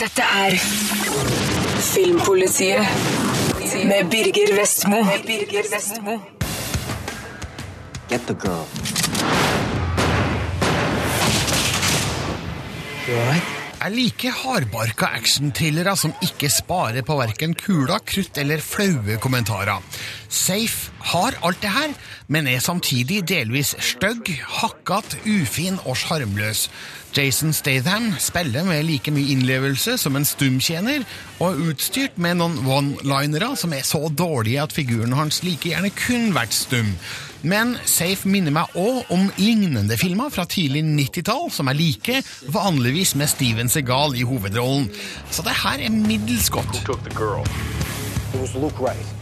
Dette er Filmpolitiet med Birger Vestmo. Birger Vestmo. Get the girl. Jeg liker hardbarka actionthrillere som ikke sparer på verken kula, krutt eller flaue kommentarer. Safe har alt det her, men er samtidig delvis stygg, hakkat, ufin og sjarmløs. Jason Statham spiller med like mye innlevelse som en stumtjener, og er utstyrt med noen one-linere som er så dårlige at figuren hans like gjerne kun vært stum. Men Safe minner meg òg om lignende filmer fra tidlig 90-tall, som er like, vanligvis med Steven Segal i hovedrollen. Så det her er middels godt. It was Luke Wright.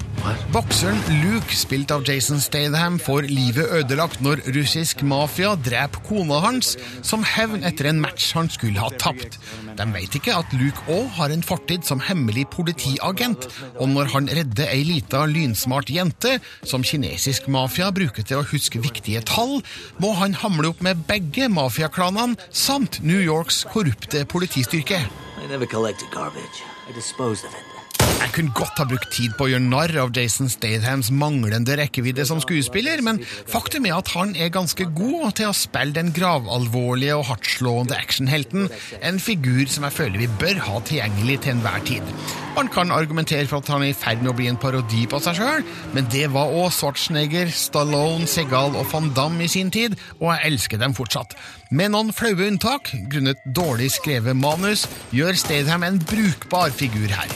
Bokseren Luke, spilt av Jason Statham, får livet ødelagt når russisk mafia dreper kona hans som hevn etter en match han skulle ha tapt. De vet ikke at Luke òg har en fortid som hemmelig politiagent, og når han redder ei lita lynsmart jente som kinesisk mafia bruker til å huske viktige tall, må han hamle opp med begge mafiaklanene samt New Yorks korrupte politistyrke. I never collected garbage. I disposed of it. Jeg kunne godt ha brukt tid på å gjøre narr av Jason Stathams manglende rekkevidde som skuespiller, men faktum er at han er ganske god til å spille den gravalvorlige og hardtslående actionhelten, en figur som jeg føler vi bør ha tilgjengelig til enhver tid. Man kan argumentere for at han er i ferd med å bli en parodi på seg sjøl, men det var òg Schwarzenegger, Stallone, Segal og van Damme i sin tid, og jeg elsker dem fortsatt. Med noen flaue unntak, grunnet dårlig skrevet manus, gjør Statham en brukbar figur her.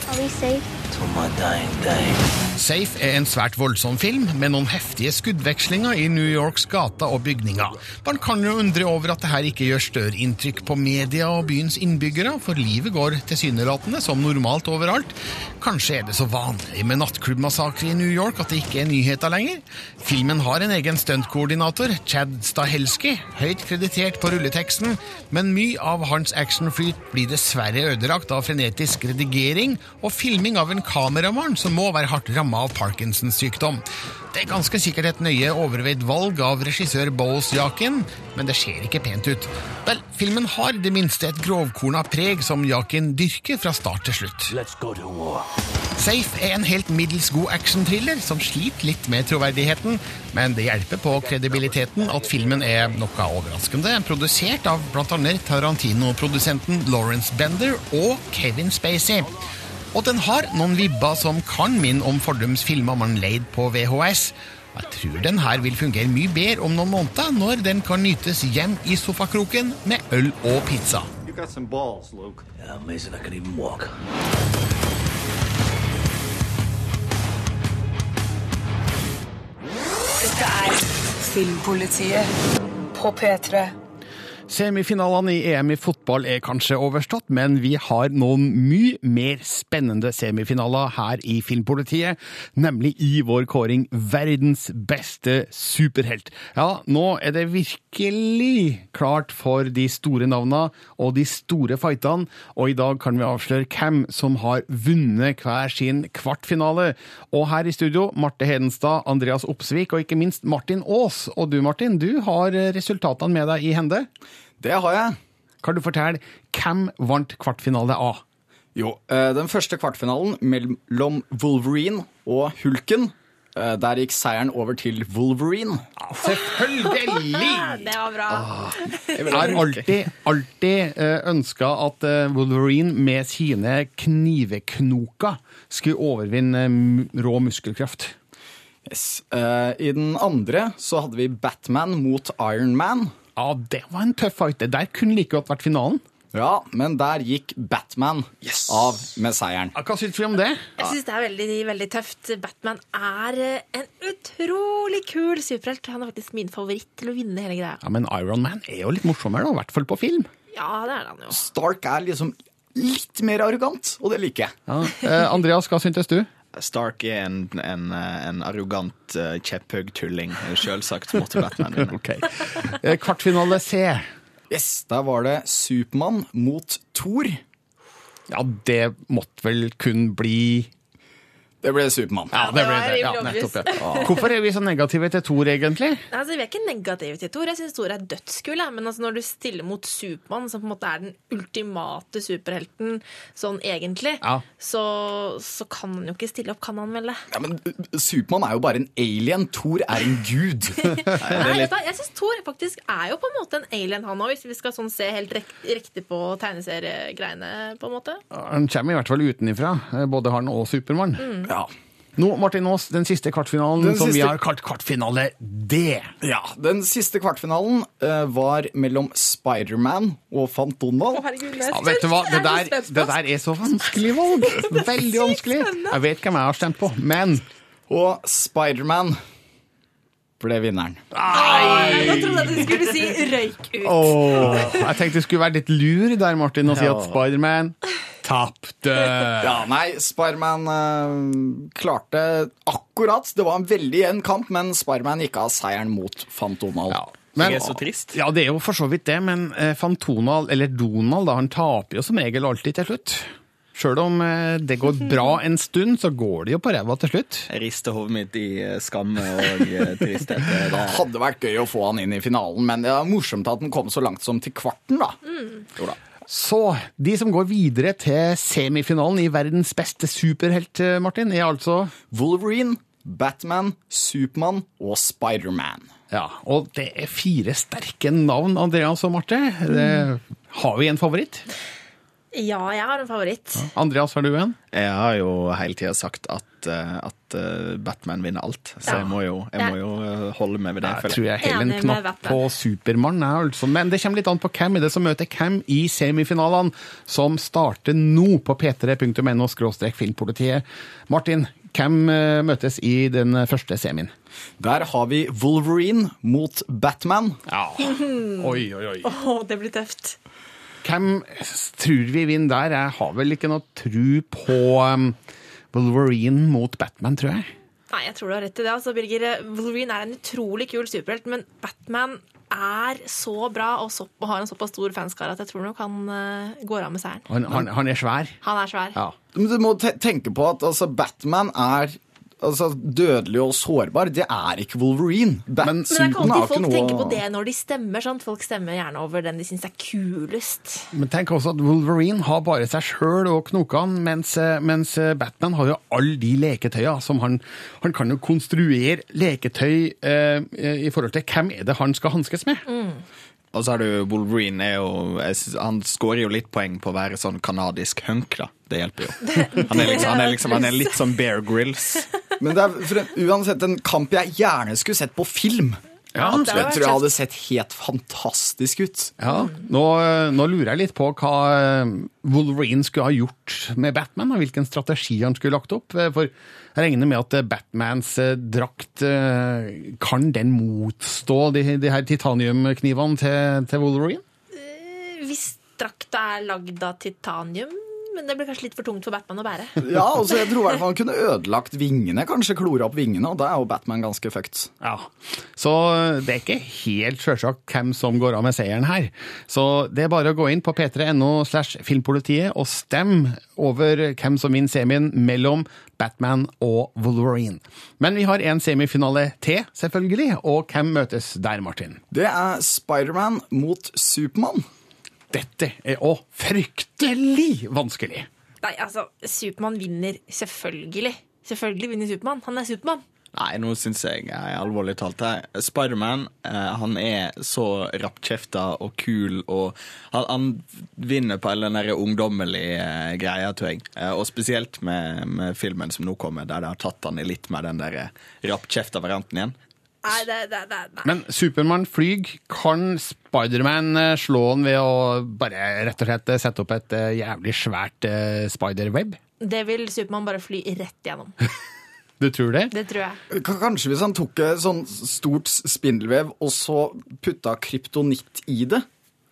Safe? Er en svært voldsom film, med noen heftige skuddvekslinger i New Yorks gater og bygninger. Man kan jo undre over at dette ikke gjør større inntrykk på media og byens innbyggere, for livet går tilsynelatende som normalt overalt. Kanskje er det så vanlig med nattklubbmassakre i New York at det ikke er nyheter lenger? Filmen har en egen stuntkoordinator, Chad Stahelski, høyt kreditert på rulleteksten, men mye av hans actionflyt blir dessverre ødelagt av frenetisk redigering og filming av en kameramann som må være hardt ramma av Parkinsons sykdom. Det er ganske sikkert et nøye overveid valg av regissør Bowles Jakin, men det ser ikke pent ut. Vel, filmen har det minste et grovkorna preg som Jakin dyrker fra start til slutt. Let's go to war. Safe er en helt middels god actionthriller som sliter litt med troverdigheten, men det hjelper på kredibiliteten at filmen er noe overraskende produsert av bl.a. Tarantino-produsenten Lawrence Bender og Kevin Spacey. Og den har noen vibber som kan minne om fordums filmer man leide på VHS. Jeg tror den her vil fungere mye bedre om noen måneder, når den kan nytes hjem i sofakroken med øl og pizza. You got some balls, Luke. Yeah, amazing I could even walk. Dette er Filmpolitiet på P3. Semifinalene i EM i fotball er kanskje overstått, men vi har noen mye mer spennende semifinaler her i Filmpolitiet, nemlig i vår kåring Verdens beste superhelt. Ja, nå er det virkelig klart for de store navnene og de store fightene, og i dag kan vi avsløre hvem som har vunnet hver sin kvartfinale. Og her i studio, Marte Hedenstad, Andreas Opsvik og ikke minst Martin Aas. Og du, Martin, du har resultatene med deg i hende. Det har jeg. Kan du fortelle hvem vant kvartfinale A? Jo, eh, den første kvartfinalen mellom Wolverine og Hulken, eh, der gikk seieren over til Wolverine. Selvfølgelig! Det var bra. Jeg har alltid, alltid ønska at eh, Wolverine med sine kniveknoker skulle overvinne rå muskelkraft. Yes. Eh, I den andre så hadde vi Batman mot Iron Man. Ja, det var en tøff fight. Det der kunne like godt vært finalen. Ja, men der gikk Batman av med seieren. Hva syns vi om det? Jeg syns det er veldig, veldig tøft. Batman er eh, en utrolig kul superhelt. Han er faktisk min favoritt til å vinne hele greia. Ja, Men Iron Man er jo litt morsommere, da, i hvert fall på film. Ja, det er han jo. Stark er liksom litt mer arrogant, og det liker jeg. Ja. Eh, Andreas, hva syntes du? Stark er en, en, eh, en arrogant uh, kjepphøg tulling. Selvsagt måtte Batman vinne. okay. Eh, Kvartfinale C. Yes, Der var det Supermann mot Thor. Ja, det måtte vel kun bli Det ble Supermann. Ja, det ble det. Ja, nettopp, ja. Hvorfor er vi så negative til Thor, egentlig? Altså, Vi er ikke negative til Thor. Jeg syns Thor er dødskul. Men altså, når du stiller mot Supermann, som på en måte er den ultimate superhelten sånn egentlig, Ja. så, så kan han jo ikke stille opp, kan han vel det? Ja, men uh, Supermann er jo bare en alien. Thor er en gud. Nei, litt... Jeg syns Thor faktisk er jo på en måte en alien, han òg, hvis vi skal sånn se helt riktig på tegneseriegreiene, på en måte. Han kommer i hvert fall utenifra, eh, både han og Supermann. Ja. Nå, Martin Aas, den siste kvartfinalen Den som vi har kalt kvartfinale D. ja. Den siste kvartfinalen uh, var mellom Spiderman og Fant Donald. herregud, Ja, vet du hva? Det der, det der er så vanskelig valg. Veldig vanskelig. Jeg vet hvem jeg har stemt på, men Og Spiderman ble vinneren. Jeg trodde at du skulle si røyk ut. Oh, jeg tenkte du skulle være litt lur der, Martin, og si at Spiderman tapte. Ja, nei, Sparman uh, klarte akkurat. Det var en veldig jevn kamp, men Sparman gikk av seieren mot Fantonal. Ja. Men, det er så trist. Ja, det er jo for så vidt det, men uh, Fantonal, eller Donald, da, han taper jo som regel alltid til slutt. Sjøl om eh, det går bra en stund, så går det jo på ræva til slutt. Jeg rister hodet mitt i skam og eh, tristhet. Det Det hadde vært gøy å få han inn i finalen, men det er morsomt at han kom så langt som til kvarten, da. Jo da. Så de som går videre til semifinalen i verdens beste superhelt, eh, Martin, er altså Wolverine, Batman, Supermann og Spiderman. Ja, og det er fire sterke navn, Andreas og Marte. Det, har vi en favoritt? Ja, jeg har en favoritt. Andreas, har du en? Jeg har jo hele tida sagt at, eh, at eh, Batman vinner alt, så Ja. jeg må jo, jeg må jo eh, holde med ved det. Jeg føler tror jeg. heller en knapp på Supermann, altså. Men det kommer litt an på hvem er det som møter hvem i semifinalene, som starter nå på p3.no filmpolitiet. Martin, hvem møtes i den første semien? Der har vi Wolverine mot Batman. Ja. Oi, oi, oi. Oh, det blir tøft. Hvem tror vi vinner der? Jeg har vel ikke noe tru på um, Wolverine mot Batman, tror jeg. Nei, jeg tror du har rett i det. altså, Birger. Wolverine er en utrolig kul superhelt, men Batman er så bra og, så, og har en såpass stor fanskare at jeg tror nok han uh, går av med seieren. Han, han, han er svær. Han er svær. Ja. Men Du må tenke på at altså, Batman er altså, dødelig og sårbar. Det er ikke Wolverine. Bat Men- Men det er ikke alltid folk noe- tenker på det når de stemmer. sant? Folk stemmer gjerne over den de syns er kulest. Men tenk også at Wolverine har bare seg sjøl og knokene, mens, eh, mens Batman har jo alle de leketøya som han Han kan jo konstruere leketøy eh, i forhold til hvem er det han skal hanskes med. Og så har du Wolverine. Er jo, han skårer jo litt poeng på å være sånn kanadisk hunk, da. Det hjelper jo. Han er, liksom, han er, liksom, han er litt som Bear Grills. Men det er for en, uansett en kamp jeg gjerne skulle sett på film. Ja, det jeg tror jeg hadde sett helt fantastisk ut. Ja, nå, nå lurer jeg litt på hva eh, Wolverine skulle ha gjort med Batman, og hvilken strategi han skulle lagt opp. Eh, For jeg regner med at eh, Batmans eh, drakt eh, Kan den motstå de, de her titaniumknivene til, til Wolverine? Hvis drakta er lagd av titanium, men det blir kanskje litt for tungt for Batman å bære. Ja, altså jeg tror i hvert fall han kunne ødelagt vingene, kanskje klore opp vingene, og da er jo Batman ganske fucked. Ja, Så eh, det er ikke helt sjølsagt hvem som går av med seieren her. Så det er bare å gå inn på p3.no slash filmpolitiet og stemme over hvem som vinner semien mellom Batman og Wolverine. Men vi har en semifinale til, selvfølgelig, og hvem møtes der, Martin? Det er Spiderman mot Supermann. Dette er òg fryktelig vanskelig. Nei, altså, Supermann vinner selvfølgelig. Selvfølgelig vinner Supermann. Han er Supermann. Nei, nå syns jeg jeg er alvorlig talt her. Spiderman eh, han er så rappkjefta og kul, og han, han vinner på all den der ungdommelige eh, greia, tror jeg. Eh, og spesielt med, med filmen som nå kommer, der det har tatt han i litt med den der rappkjefta varianten igjen. Nei, det, det, det, nei. Men Supermann flyg. Kan Spiderman eh, slå han ved å bare rett og slett eh, sette opp et eh, jævlig svært spiderweb? det vil Supermann bare fly rett gjennom. Du tror det? Det tror jeg. Kanskje hvis han tok et sånn stort spindelvev og så putta kryptonitt i det?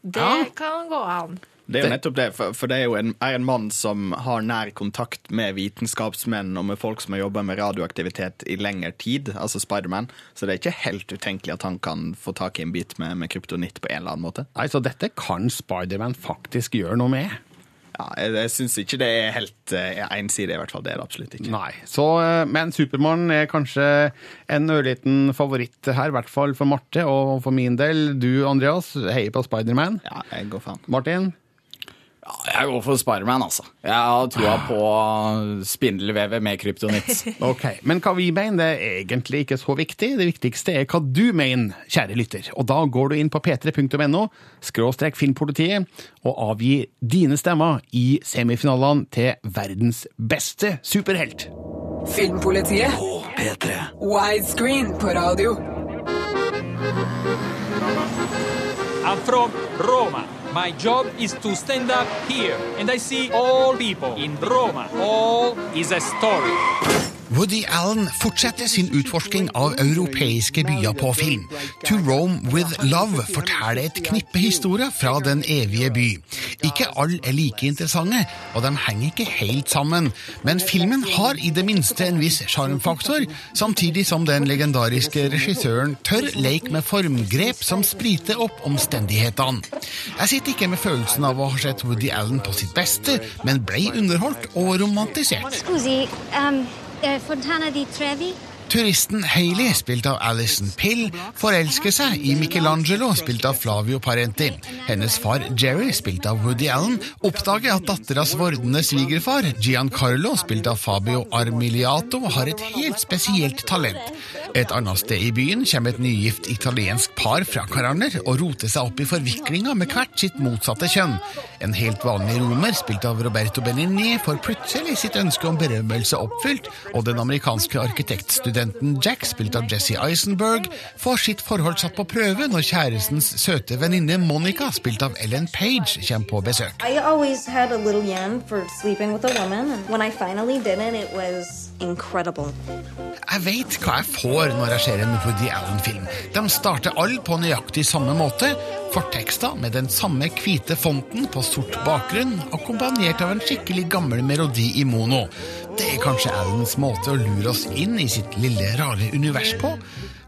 Det Ja. kan gå an. Det er jo nettopp det, for, det er jo en, er en mann som har nær kontakt med vitenskapsmenn og med folk som har jobba med radioaktivitet i lengre tid, altså Spiderman, så det er ikke helt utenkelig at han kan få tak i en bit med, med kryptonitt på en eller annen måte. Nei, Så dette kan Spiderman faktisk gjøre noe med? Ja, jeg jeg syns ikke det er helt uh, ensidig, i hvert fall. Det er det absolutt ikke. Nei. Så, eh, men Supermann er kanskje en ørliten favoritt her, i hvert fall for Marte og for min del. Du, Andreas, heier på Spiderman. Ja, jeg går faen. Martin? Ja, jeg går for Spiderman, altså. Jeg har trua på spindelvevet med kryptonitt. Ok, Men hva vi mener, det er egentlig ikke så viktig. Det viktigste er hva du mener, kjære lytter. Og da går du inn på p3.no, skråstrek filmpolitiet, og avgir dine stemmer i semifinalene til verdens beste superhelt. Filmpolitiet. På P3. Widescreen på radio. I'm from Roma. My job is to stand up here and I see all people in Roma. All is a story. Woody Allen fortsetter sin utforsking av europeiske byer på film. To Rome with Love forteller et knippe historier fra Den evige by. Ikke alle er like interessante, og de henger ikke helt sammen, men filmen har i det minste en viss sjarmfaktor, samtidig som den legendariske regissøren tør leke med formgrep som spriter opp omstendighetene. Jeg sitter ikke med følelsen av å ha sett Woody Allen på sitt beste, men ble underholdt og romantisert. Scusi, ehm, eh, Fontana di Trevi? Turisten Hailey, spilt av Alison Pill, forelsker seg i Michelangelo, spilt av Flavio Parenti. Hennes far Jerry, spilt av Woody Allen, oppdager at datteras vordende svigerfar, Giancarlo, spilt av Fabio Armiliato, har et helt spesielt talent. Et annet sted i byen kommer et nygift italiensk par fra Karaner og roter seg opp i forviklinga med hvert sitt motsatte kjønn. En helt vanlig romer, spilt av Roberto Benigni, får plutselig sitt ønske om berømmelse oppfylt, og den amerikanske arkitektstudenten Jack, spilt av Jesse Eisenberg, får sitt forhold satt på prøve når kjærestens søte venninne Monica, spilt av Ellen Page, kommer på besøk. I incredible. Jeg vet hva jeg får når jeg ser en Woody Allen-film. De starter alle på nøyaktig samme måte. Fortekster med den samme hvite fonten på sort bakgrunn, akkompagnert av en skikkelig gammel melodi i mono. Det er kanskje Allens måte å lure oss inn i sitt lille, rare univers på.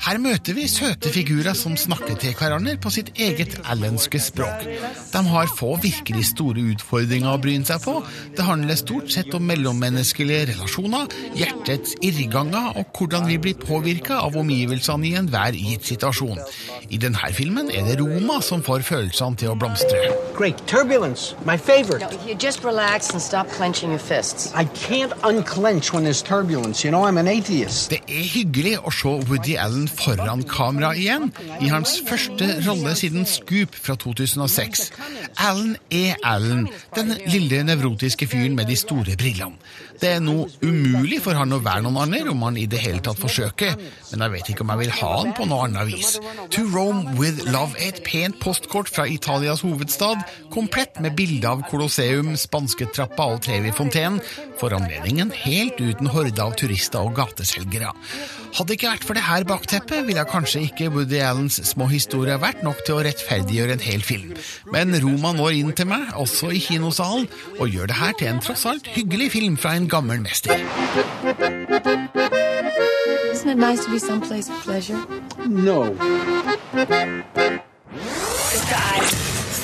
Her møter vi søte figurer som snakker til hverandre på sitt eget allenske språk. De har få virkelig store utfordringer å bryne seg på. Det handler stort sett om mellommenneskelige relasjoner, hjertets irrganger og hvordan vi blir påvirka av omgivelsene i enhver gitt situasjon. I denne filmen er det Roma som får følelsene til å blomstre. Great. Turbulence. My favorite. You just relax and stop clenching your fists. I can't unclench when there's turbulence. You know, I'm an atheist. Det er hyggelig å se Woody Allen foran kamera igjen, i hans første rolle siden Scoop fra 2006. Alan er Allen, den lille nevrotiske fyren med de store brillene. Det er noe umulig for han å være noen andre om han i det hele tatt forsøker, men jeg vet ikke om jeg vil ha han på noe annet vis. To Rome with Love er et pent postkort fra Italias hovedstad, komplett med bilde av Colosseum, Spansketrappa og Trevi-fontenen, for anledningen helt uten horde av turister og gateselgere. Hadde det ikke vært for det her bakteppet, ville kanskje ikke Woody Allens små historier vært nok til å rettferdiggjøre en hel film. Men Roma når inn til meg, også i kinosalen, og gjør det her til en tross alt hyggelig film fra en gammel mester. Isn't it nice to be someplace of pleasure? No. Dette er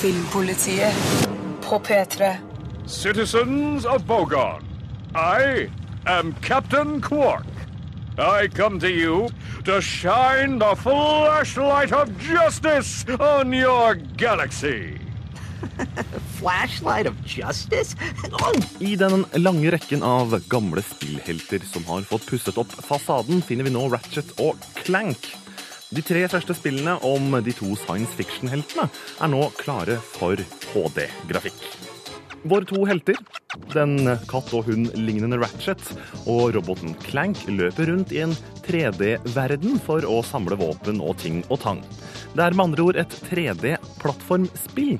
Filmpolitiet på P3. Citizens of Bogon, I am Captain Quark. I come to you to shine the flashlight of justice on your galaxy. Flashlight of justice? I den lange rekken av gamle spillhelter som har fått pusset opp fasaden, finner vi nå Ratchet og Clank. De tre første spillene om de to science fiction-heltene er nå klare for HD-grafikk. Våre to helter, den katt og hund-lignende Ratchet og roboten Clank, løper rundt i en 3D-verden for å samle våpen og ting og tang. Det er med andre ord et 3D-plattformspill.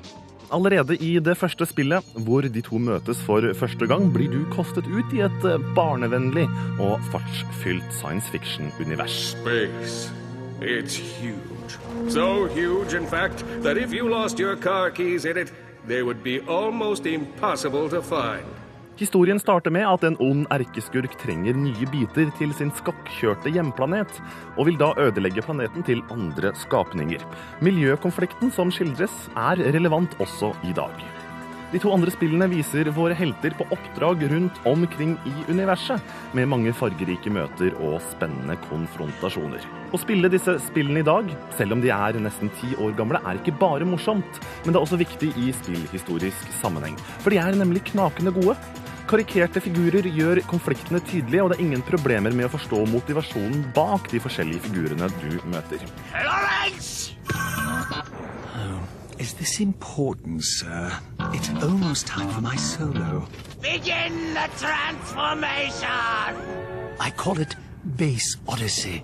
Allerede i det første spillet, hvor de to møtes for første gang, blir du kostet ut i et barnevennlig og fartsfylt science fiction-univers. It's huge. So huge, in fact, that if you lost your car keys in it, they would be almost impossible to find. Historien starter med at en ond erkeskurk trenger nye biter til sin skakkjørte hjemplanet, og vil da ødelegge planeten til andre skapninger. Miljøkonflikten som skildres, er relevant også i dag. De to andre spillene viser våre helter på oppdrag rundt omkring i universet, med mange fargerike møter og spennende konfrontasjoner. Å spille disse spillene i dag, selv om de er nesten ti år gamle, er ikke bare morsomt, men det er også viktig i spillhistorisk sammenheng. For de er nemlig knakende gode. Karikerte figurer gjør konfliktene tydelige, og det er ingen problemer med å forstå motivasjonen bak de forskjellige figurene du møter. Is this important, sir? It's almost time for my solo. Begin the transformation! I call it Base Odyssey.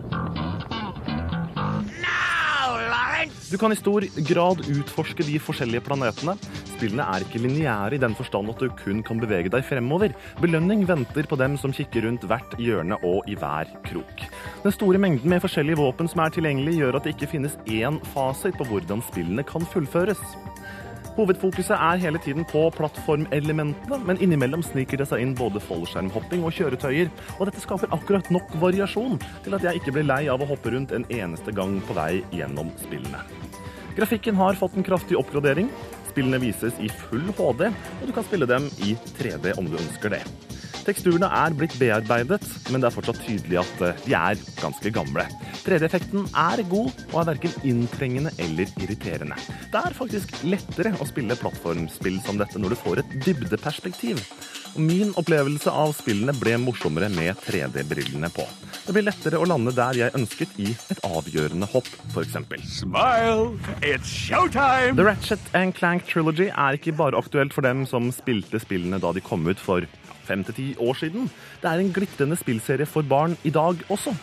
Du kan i stor grad utforske de forskjellige planetene. Spillene er ikke lineære i den forstand at du kun kan bevege deg fremover. Belønning venter på dem som kikker rundt hvert hjørne og i hver krok. Den store mengden med forskjellige våpen som er tilgjengelig, gjør at det ikke finnes én fasit på hvordan spillene kan fullføres. Hovedfokuset er hele tiden på plattformelementene, men innimellom sniker det seg inn både fallskjermhopping og kjøretøyer, og dette skaper akkurat nok variasjon til at jeg ikke blir lei av å hoppe rundt en eneste gang på vei gjennom spillene. Grafikken har fått en kraftig oppgradering. Spillene vises i full HD, og du kan spille dem i 3D om du ønsker det. Teksturene er blitt bearbeidet, men det er fortsatt tydelig at eh, de er ganske gamle. 3D-effekten er god og er verken inntrengende eller irriterende. Det er faktisk lettere å spille plattformspill som dette når du får et dybdeperspektiv. Og min opplevelse av spillene ble morsommere med 3D-brillene på. Det blir lettere å lande der jeg ønsket i et avgjørende hopp, f.eks. Smile, it's showtime! The Ratchet and Clank Trilogy er ikke bare aktuelt for dem som spilte spillene da de kom ut for fem til ti år siden. Det er en glitrende spillserie for barn i dag også.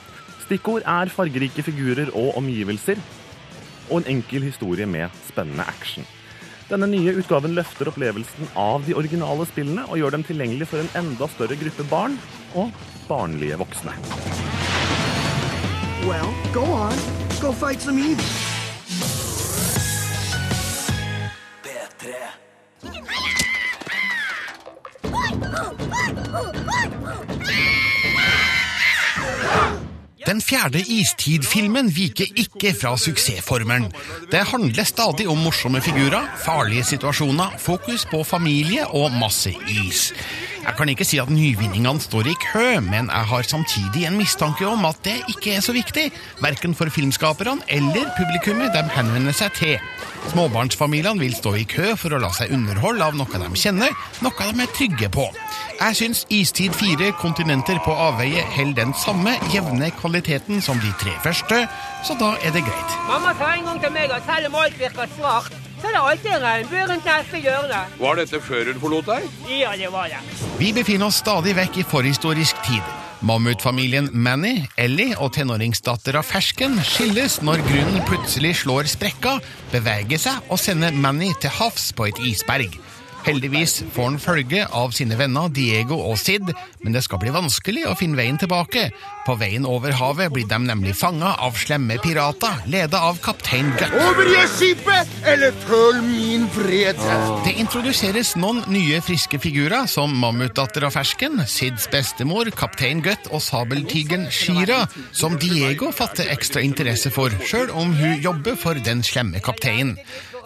Stikkord er fargerike figurer og omgivelser, og en enkel historie med spennende action. Denne nye utgaven løfter opplevelsen av de originale spillene og gjør dem tilgjengelig for en enda større gruppe barn og barnlige voksne. Well, go on. Go fight some evil. Den fjerde istid-filmen viker ikke fra suksessformelen. Det handler stadig om morsomme figurer, farlige situasjoner, fokus på familie og masse is. Jeg kan ikke si at nyvinningene står i kø, men jeg har samtidig en mistanke om at det ikke er så viktig, verken for filmskaperne eller publikummet de henvender seg til. Småbarnsfamiliene vil stå i kø for å la seg underholde av noe de kjenner, noe de er trygge på. Jeg syns Istid 4 kontinenter på avveie holder den samme jevne kvaliteten som de tre første, så da er det greit. Mamma sa en gang til meg at selv om alt virker svart, så er det alltid en regnbue rundt neste hjørne. Var dette før hun forlot deg? Ja, det var det. Vi befinner oss stadig vekk i forhistorisk tid. Mammutfamilien Manny, Ellie og tenåringsdattera Fersken skilles når grunnen plutselig slår sprekka, beveger seg og sender Manny til havs på et isberg. Heldigvis får han følge av sine venner Diego og Sid, men det skal bli vanskelig å finne veien tilbake. På veien over havet blir de nemlig fanga av slemme pirater, leda av kaptein Gutt. Overgi skipet, eller føl min fred! Det introduseres noen nye friske figurer, som Mammutdatter og Fersken, Sids bestemor, kaptein Gutt og sabeltigeren Shira, som Diego fatter ekstra interesse for, sjøl om hun jobber for den slemme kapteinen.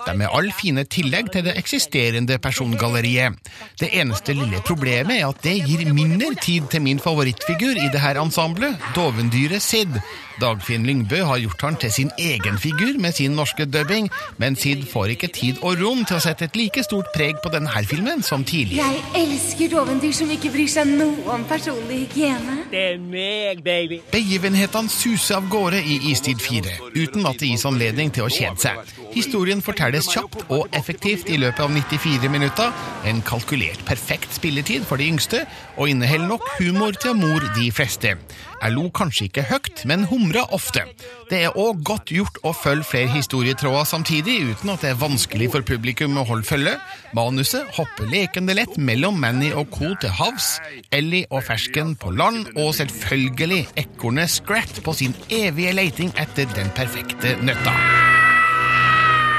De er all fine tillegg til det eksisterende persongalleriet. Det eneste lille problemet er at det gir mindre tid til min favorittfigur i det her ensemblet, dovendyret Sid. Dagfinn Lyngbø har gjort han til sin egen figur med sin norske dubbing, men Sid får ikke tid og rom til å sette et like stort preg på denne filmen som tidligere. Jeg elsker dovendyr som ikke bryr seg noe om personlig hygiene. Det er meg, baby. Begivenhetene suser av gårde i Istid 4, uten at det gis anledning til å kjede seg. Historien fortelles kjapt og effektivt i løpet av 94 minutter, en kalkulert perfekt spilletid for de yngste, og inneholder nok humor til å de fleste. Jeg lo kanskje ikke høyt, men humra ofte. Det er òg godt gjort å følge flere historietråder samtidig, uten at det er vanskelig for publikum å holde følge. Manuset hopper lekende lett mellom Manny og co. til havs, Ellie og Fersken på land, og selvfølgelig ekornet Scrat på sin evige leiting etter den perfekte nøtta.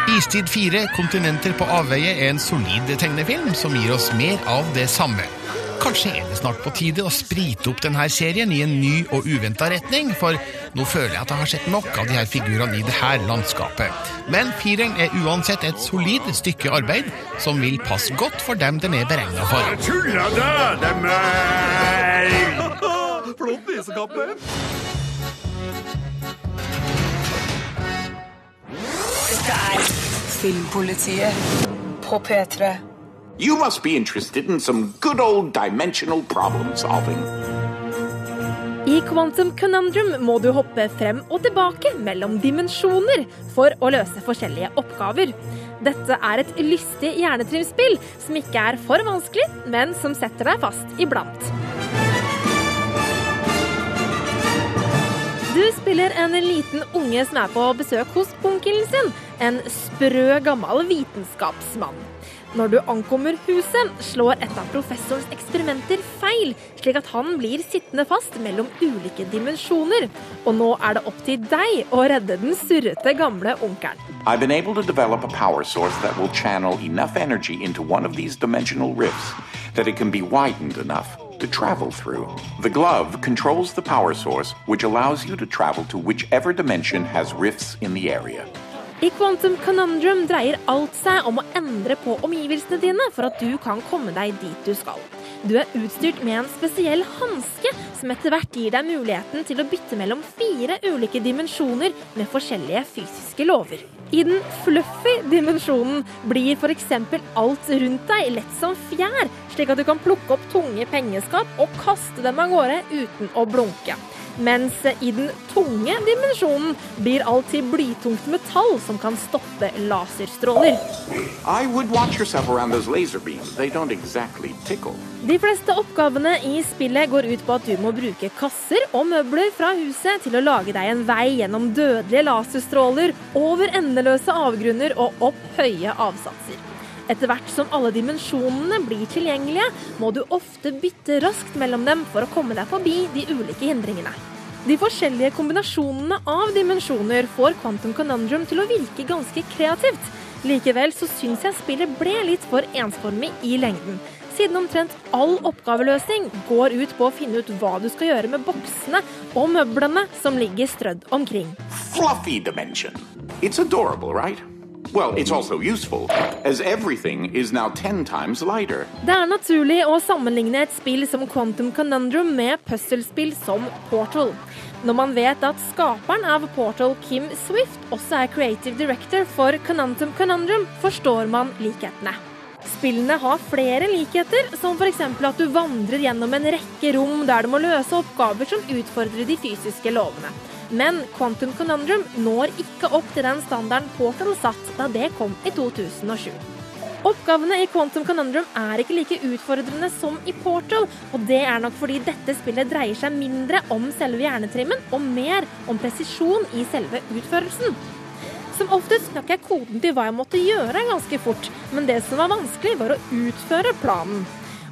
Istid 4, kontinenter på avveie, er en solid tegnefilm som gir oss mer av det samme. Kanskje er det snart på tide å sprite opp denne serien i en ny og uventa retning, for nå føler jeg at jeg har sett nok av de her figurene i det her landskapet. Men fireren er uansett et solid stykke arbeid som vil passe godt for dem den er beregna for. Tulla da, det er meg! Flott nisekappe. Dette er Filmpolitiet på P3. You must be interested in some good old dimensional problem solving. I Quantum Conundrum må du hoppe frem og tilbake mellom dimensjoner for å løse forskjellige oppgaver. Dette er et lystig hjernetrimspill som ikke er for vanskelig, men som setter deg fast iblant. Du spiller en liten unge som er på besøk hos onkelen sin, en sprø gammel vitenskapsmann. Når du ankommer huset, slår et av professorens eksperimenter feil, slik at han blir sittende fast mellom ulike dimensjoner. Og nå er det opp til deg å redde den surrete gamle onkelen. I've been able to develop a power source that will channel enough energy into one of these dimensional rifts that it can be widened enough to travel through. The glove controls the power source, which allows you to travel to whichever dimension has rifts in the area. I Quantum Conundrum dreier alt seg om å endre på omgivelsene dine for at du kan komme deg dit du skal. Du er utstyrt med en spesiell hanske som etter hvert gir deg muligheten til å bytte mellom fire ulike dimensjoner med forskjellige fysiske lover. I den fluffy dimensjonen blir f.eks. alt rundt deg lett som fjær, slik at du kan plukke opp tunge pengeskap og kaste dem av gårde uten å blunke. Mens i den tunge dimensjonen blir alt til blytungt metall som kan stoppe laserstråler. Exactly. De fleste oppgavene i spillet går ut på at du må bruke kasser og møbler fra huset til å lage deg en vei gjennom dødelige laserstråler, over endeløse avgrunner og opp høye avsatser. Etter hvert som alle dimensjonene blir tilgjengelige, må du ofte bytte raskt mellom dem for å komme deg forbi de ulike hindringene. De forskjellige kombinasjonene av dimensjoner får Quantum Conundrum til å virke ganske kreativt. Likevel så syns jeg spillet ble litt for ensformig i lengden, siden omtrent all oppgaveløsning går ut på å finne ut hva du skal gjøre med boksene og møblene som ligger strødd omkring. Fluffy dimension. It's adorable, right? Well, it's also useful, as everything is now ten times lighter. Det er naturlig å sammenligne et spill som Quantum Conundrum med puslespill som Portal. Når man vet at skaperen av Portal, Kim Swift, også er creative director for Conundrum Conundrum, forstår man likhetene. Spillene har flere likheter, som f.eks. at du vandrer gjennom en rekke rom der du må løse oppgaver som utfordrer de fysiske lovene. Men Quantum Conundrum når ikke opp til den standarden Portal satt da det kom i 2007. Oppgavene i Quantum Conundrum er ikke like utfordrende som i Portal, og det er nok fordi dette spillet dreier seg mindre om selve hjernetrimmen og mer om presisjon i selve utførelsen. Som oftest knakk jeg koden til hva jeg måtte gjøre ganske fort, men det som var vanskelig, var å utføre planen.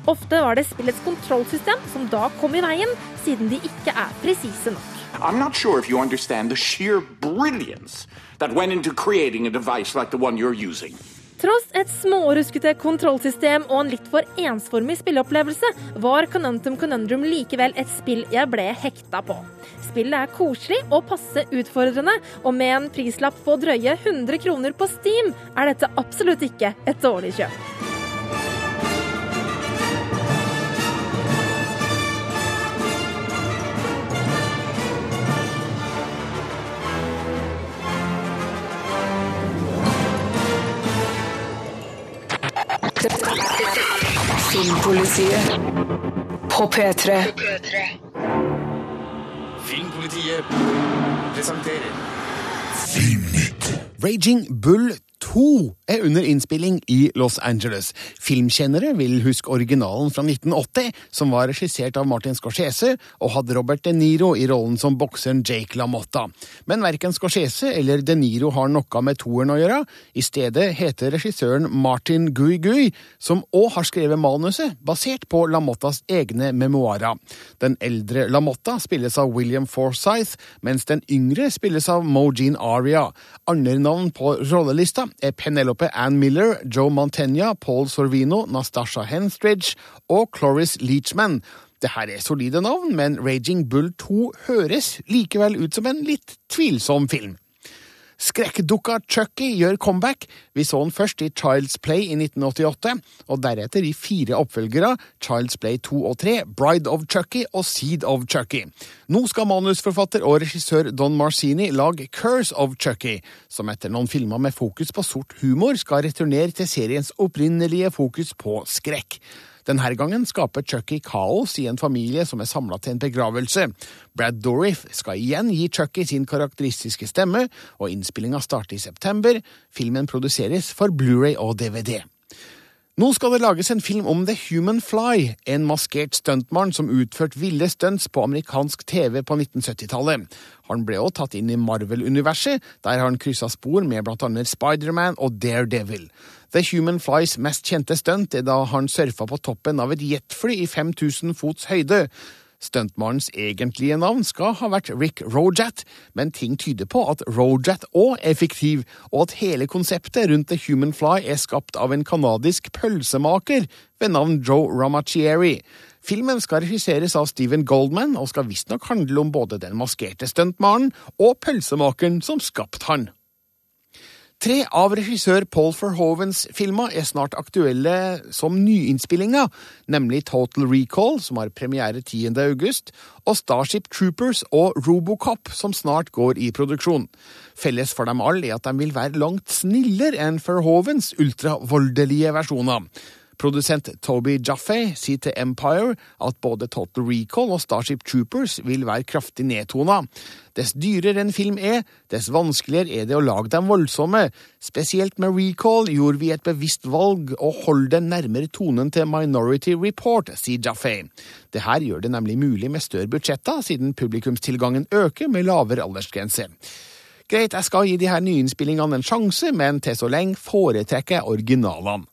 Ofte var det spillets kontrollsystem som da kom i veien, siden de ikke er presise nok. I'm not sure if you understand the sheer brilliance that went into creating a device like the one you're using. Tross et småruskete kontrollsystem og en litt for ensformig spilleopplevelse, var Conuntum Conundrum likevel et spill jeg ble hekta på. Spillet er koselig og passe utfordrende, og med en prislapp på drøye 100 kroner på Steam, er dette absolutt ikke et dårlig kjøp. Filmpolitiet på P3. Filmpolitiet presenterer Filmnytt. Raging Bull 2 er under innspilling i Los Angeles. Filmkjennere vil huske originalen fra 1980, som var regissert av Martin Scorsese og hadde Robert De Niro i rollen som bokseren Jake LaMotta. Men verken Scorsese eller De Niro har noe med toeren å gjøre. I stedet heter regissøren Martin Gui Gui, som òg har skrevet manuset, basert på LaMottas egne memoarer. Den eldre LaMotta spilles av William Forsythe, mens den yngre spilles av Mo Jean Aria. Andre navn på rollelista Penelope Ann Miller, Joe Mantegna, Paul Sorvino, Nastasha Henstridge og Cloris Leachman. Det her er solide navn, men Raging Bull 2 høres likevel ut som en litt tvilsom film. Skrekkdukka Chucky gjør comeback. Vi så den først i Child's Play i 1988, og deretter i fire oppfølgere, Child's Play 2 og 3, Bride of Chucky og Seed of Chucky. Nå skal manusforfatter og regissør Don Marcini lage Curse of Chucky, som etter noen filmer med fokus på sort humor skal returnere til seriens opprinnelige fokus på skrekk. Denne gangen skaper Chucky kaos i en familie som er samla til en begravelse. Brad Dourif skal igjen gi Chucky sin karakteristiske stemme, og innspillinga starter i september. Filmen produseres for Blu-ray og DVD. Nå skal det lages en film om The Human Fly, en maskert stuntmann som utførte ville stunts på amerikansk TV på 1970-tallet. Han ble også tatt inn i Marvel-universet, der han kryssa spor med blant annet Spiderman og Daredevil. The Human Flys mest kjente stunt er da han surfa på toppen av et jetfly i 5000 fots høyde. Stuntmannens egentlige navn skal ha vært Rick Rojat, men ting tyder på at Rojat òg er fiktiv, og at hele konseptet rundt The Human Fly er skapt av en canadisk pølsemaker ved navn Joe Ramachieri. Filmen skal regisseres av Steven Goldman, og skal visstnok handle om både den maskerte stuntmannen og pølsemakeren som skapte han. Tre av regissør Paul Verhovens filmer er snart aktuelle som nyinnspillinger, nemlig Total Recall, som har premiere 10. august, og Starship Troopers og Robocop, som snart går i produksjon. Felles for dem alle er at de vil være langt snillere enn Verhovens ultravoldelige versjoner. Produsent Toby Jaffe sier til Empire at både Total Recall og Starship Troopers vil være kraftig nedtona. Dess dyrere en film er, dess vanskeligere er det å lage dem voldsomme. Spesielt med Recall gjorde vi et bevisst valg å holde den nærmere tonen til Minority Report, sier Jaffe. Det her gjør det nemlig mulig med større budsjetter, siden publikumstilgangen øker med lavere aldersgrense. Greit, jeg skal gi de her nyinnspillingene en sjanse, men til så lenge foretrekker jeg originalene.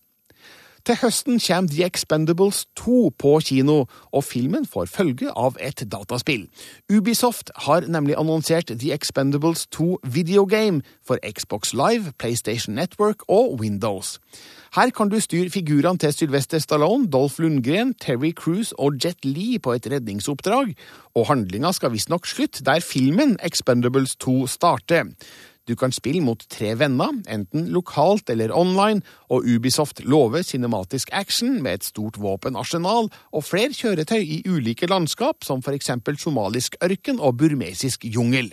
Til høsten kommer The Expendables 2 på kino, og filmen får følge av et dataspill. Ubisoft har nemlig annonsert The Expendables 2 videogame for Xbox Live, PlayStation Network og Windows. Her kan du styre figurene til Sylvester Stallone, Dolph Lundgren, Terry Cruise og Jet Lee på et redningsoppdrag, og handlinga skal visstnok slutte der filmen Expendables 2 starter. Du kan spille mot tre venner, enten lokalt eller online, og Ubisoft lover cinematisk action med et stort våpenarsenal og flere kjøretøy i ulike landskap, som for eksempel somalisk ørken og burmesisk jungel.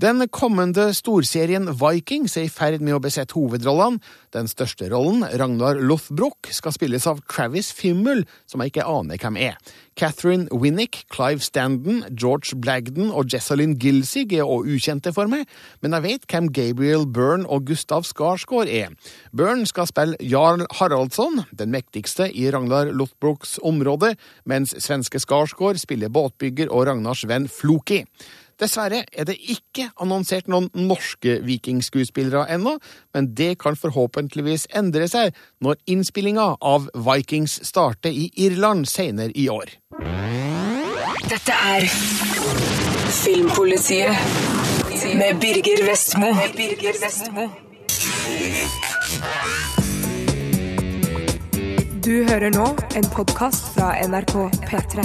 Den kommende storserien Vikings er i ferd med å besette hovedrollene. Den største rollen, Ragnar Lothbrok, skal spilles av Travis Fimmel, som jeg ikke aner hvem er. Catherine Winnick, Clive Standen, George Blagden og Jessalyn Gilsig er også ukjente for meg, men jeg vet hvem Gabriel Byrne og Gustav Skarsgård er. Byrne skal spille Jarl Haraldsson, den mektigste i Ragnar Lothbroks område, mens svenske Skarsgård spiller båtbygger og Ragnars venn Floki. Dessverre er det ikke annonsert noen norske vikingskuespillere ennå, men det kan forhåpentligvis endre seg når innspillinga av Vikings starter i Irland senere i år. Dette er Filmpolitiet med Birger Vestmo. Med Birger Vestmo. Du hører nå en podkast fra NRK P3.